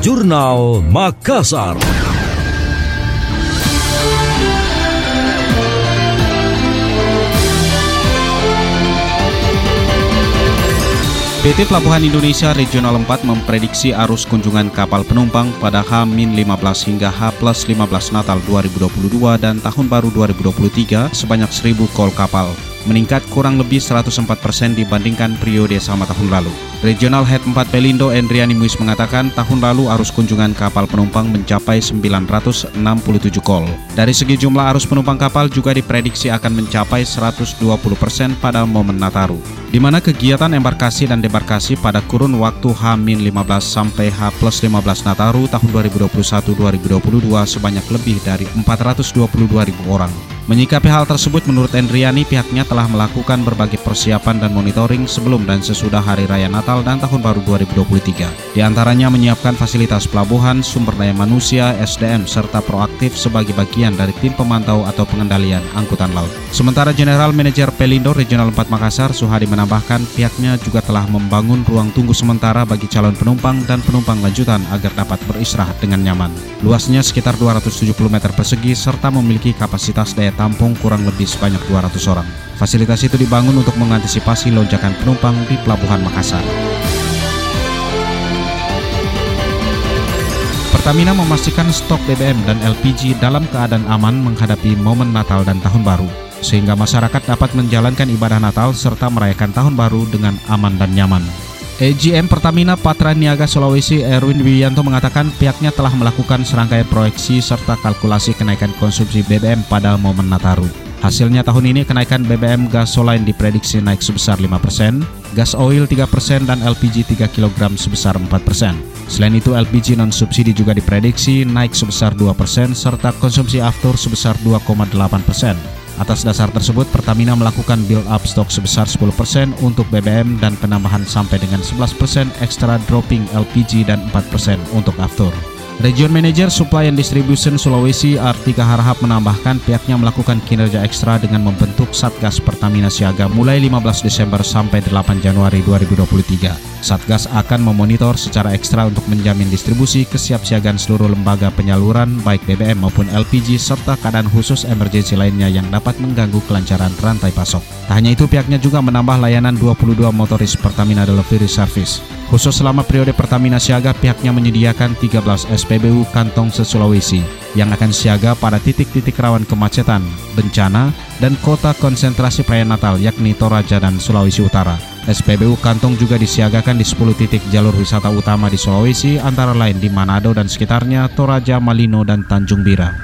Jurnal Makassar. PT Pelabuhan Indonesia Regional 4 memprediksi arus kunjungan kapal penumpang pada H-15 hingga H-15 Natal 2022 dan Tahun Baru 2023 sebanyak 1000 kol kapal meningkat kurang lebih 104% dibandingkan periode sama tahun lalu. Regional Head 4 Pelindo Endriani Muis mengatakan tahun lalu arus kunjungan kapal penumpang mencapai 967 kol. Dari segi jumlah arus penumpang kapal juga diprediksi akan mencapai 120% pada momen Nataru, di mana kegiatan embarkasi dan debarkasi pada kurun waktu H-15 sampai H 15 Nataru tahun 2021-2022 sebanyak lebih dari 422 ribu orang. Menyikapi hal tersebut, menurut Endriani, pihaknya telah melakukan berbagai persiapan dan monitoring sebelum dan sesudah Hari Raya Natal dan Tahun Baru 2023. Di antaranya menyiapkan fasilitas pelabuhan, sumber daya manusia, SDM, serta proaktif sebagai bagian dari tim pemantau atau pengendalian angkutan laut. Sementara General Manager Pelindo Regional 4 Makassar, Suhadi menambahkan pihaknya juga telah membangun ruang tunggu sementara bagi calon penumpang dan penumpang lanjutan agar dapat beristirahat dengan nyaman. Luasnya sekitar 270 meter persegi serta memiliki kapasitas daya tampung kurang lebih sebanyak 200 orang. Fasilitas itu dibangun untuk mengantisipasi lonjakan penumpang di Pelabuhan Makassar. Pertamina memastikan stok BBM dan LPG dalam keadaan aman menghadapi momen Natal dan Tahun Baru, sehingga masyarakat dapat menjalankan ibadah Natal serta merayakan Tahun Baru dengan aman dan nyaman. EGM Pertamina Patra Niaga Sulawesi Erwin Wiyanto mengatakan pihaknya telah melakukan serangkaian proyeksi serta kalkulasi kenaikan konsumsi BBM pada momen Nataru. Hasilnya tahun ini kenaikan BBM gasoline diprediksi naik sebesar 5%, gas oil 3% dan LPG 3 kg sebesar 4%. Selain itu LPG non subsidi juga diprediksi naik sebesar 2% serta konsumsi aftur sebesar 2,8%. Atas dasar tersebut, Pertamina melakukan build up stok sebesar 10% untuk BBM dan penambahan sampai dengan 11% ekstra dropping LPG dan 4% untuk aftur. Region Manager Supply and Distribution Sulawesi Artika Harahap menambahkan pihaknya melakukan kinerja ekstra dengan membentuk Satgas Pertamina Siaga mulai 15 Desember sampai 8 Januari 2023. Satgas akan memonitor secara ekstra untuk menjamin distribusi kesiapsiagaan seluruh lembaga penyaluran baik BBM maupun LPG serta keadaan khusus emergensi lainnya yang dapat mengganggu kelancaran rantai pasok. Tak hanya itu, pihaknya juga menambah layanan 22 motoris Pertamina Delivery Service. Khusus selama periode Pertamina Siaga, pihaknya menyediakan 13 SPBU kantong se-Sulawesi yang akan siaga pada titik-titik rawan kemacetan, bencana, dan kota konsentrasi perayaan Natal yakni Toraja dan Sulawesi Utara. SPBU Kantong juga disiagakan di 10 titik jalur wisata utama di Sulawesi antara lain di Manado dan sekitarnya, Toraja, Malino, dan Tanjung Bira.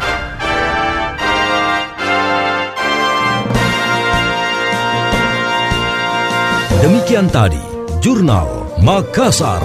Demikian tadi, Jurnal Makassar.